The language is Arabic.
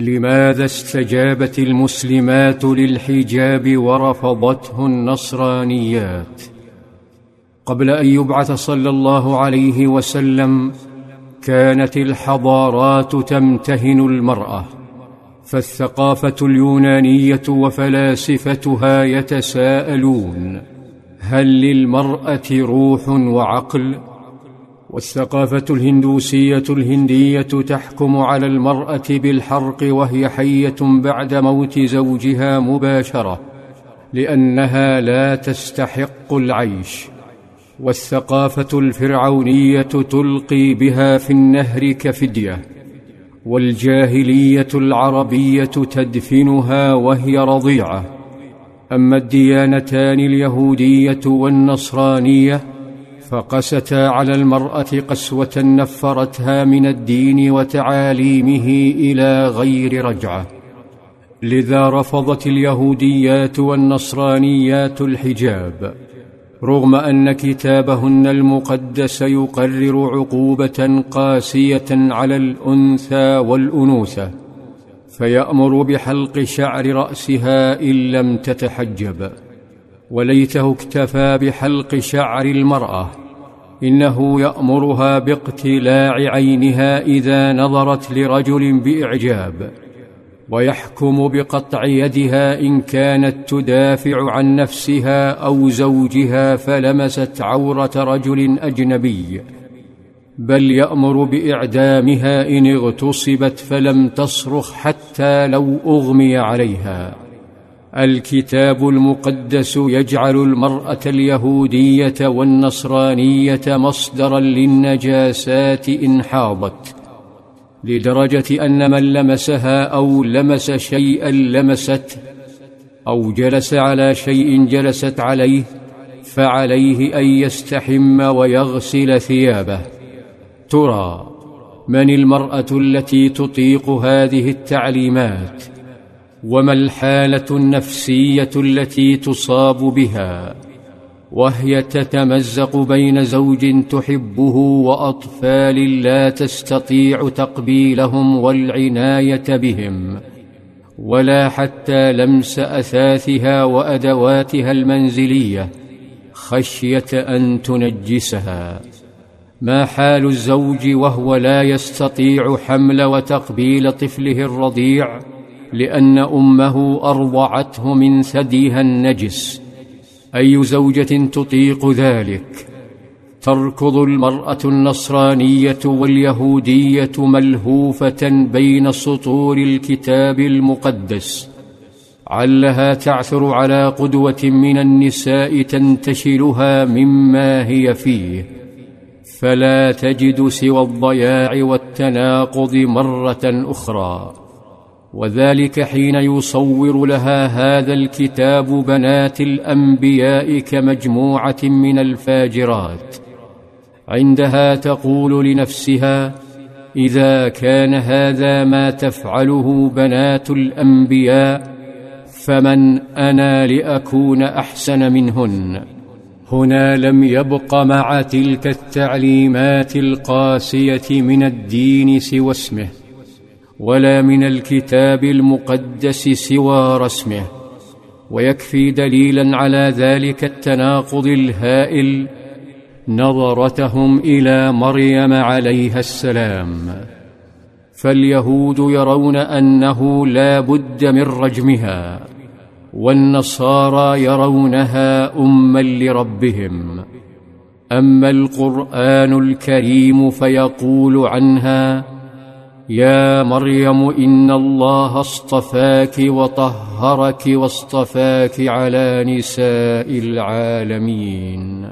لماذا استجابت المسلمات للحجاب ورفضته النصرانيات؟ قبل أن يبعث صلى الله عليه وسلم كانت الحضارات تمتهن المرأة فالثقافة اليونانية وفلاسفتها يتساءلون هل للمرأة روح وعقل والثقافة الهندوسية الهندية تحكم على المرأة بالحرق وهي حية بعد موت زوجها مباشرة لأنها لا تستحق العيش. والثقافة الفرعونية تلقي بها في النهر كفدية والجاهلية العربية تدفنها وهي رضيعة. أما الديانتان اليهودية والنصرانية فقستا على المرأة قسوة نفرتها من الدين وتعاليمه إلى غير رجعة لذا رفضت اليهوديات والنصرانيات الحجاب رغم أن كتابهن المقدس يقرر عقوبة قاسية على الأنثى والأنوثة فيأمر بحلق شعر رأسها إن لم تتحجب وليته اكتفى بحلق شعر المرأة. إنه يأمرها باقتلاع عينها إذا نظرت لرجل بإعجاب ويحكم بقطع يدها إن كانت تدافع عن نفسها أو زوجها فلمست عورة رجل أجنبي بل يأمر بإعدامها إن اغتصبت فلم تصرخ حتى لو أغمي عليها. الكتاب المقدس يجعل المرأة اليهودية والنصرانية مصدرا للنجاسات إن حاضت لدرجة أن من لمسها أو لمس شيئا لمسته أو جلس على شيء جلست عليه فعليه أن يستحم ويغسل ثيابه. ترى من المرأة التي تطيق هذه التعليمات؟ وما الحالة النفسية التي تصاب بها؟ وهي تتمزق بين زوج تحبه وأطفال لا تستطيع تقبيلهم والعناية بهم ولا حتى لمس أثاثها وأدواتها المنزلية خشية أن تنجسها. ما حال الزوج وهو لا يستطيع حمل وتقبيل طفله الرضيع؟ لأن أمه أرضعته من ثديها النجس. أي زوجة تطيق ذلك؟ تركض المرأة النصرانية واليهودية ملهوفة بين سطور الكتاب المقدس. علها تعثر على قدوة من النساء تنتشلها مما هي فيه. فلا تجد سوى الضياع والتناقض مرة أخرى. وذلك حين يصور لها هذا الكتاب بنات الأنبياء كمجموعة من الفاجرات. عندها تقول لنفسها إذا كان هذا ما تفعله بنات الأنبياء فمن أنا لأكون أحسن منهن. هنا لم يبق مع تلك التعليمات القاسية من الدين سوى اسمه. ولا من الكتاب المقدس سوى رسمه ويكفي دليلا على ذلك التناقض الهائل نظرتهم إلى مريم عليها السلام. فاليهود يرون أنه لا بد من رجمها والنصارى يرونها اما لربهم. أما القرآن الكريم فيقول عنها يا مريم إن الله اصطفاك وطهرك واصطفاك على نساء العالمين.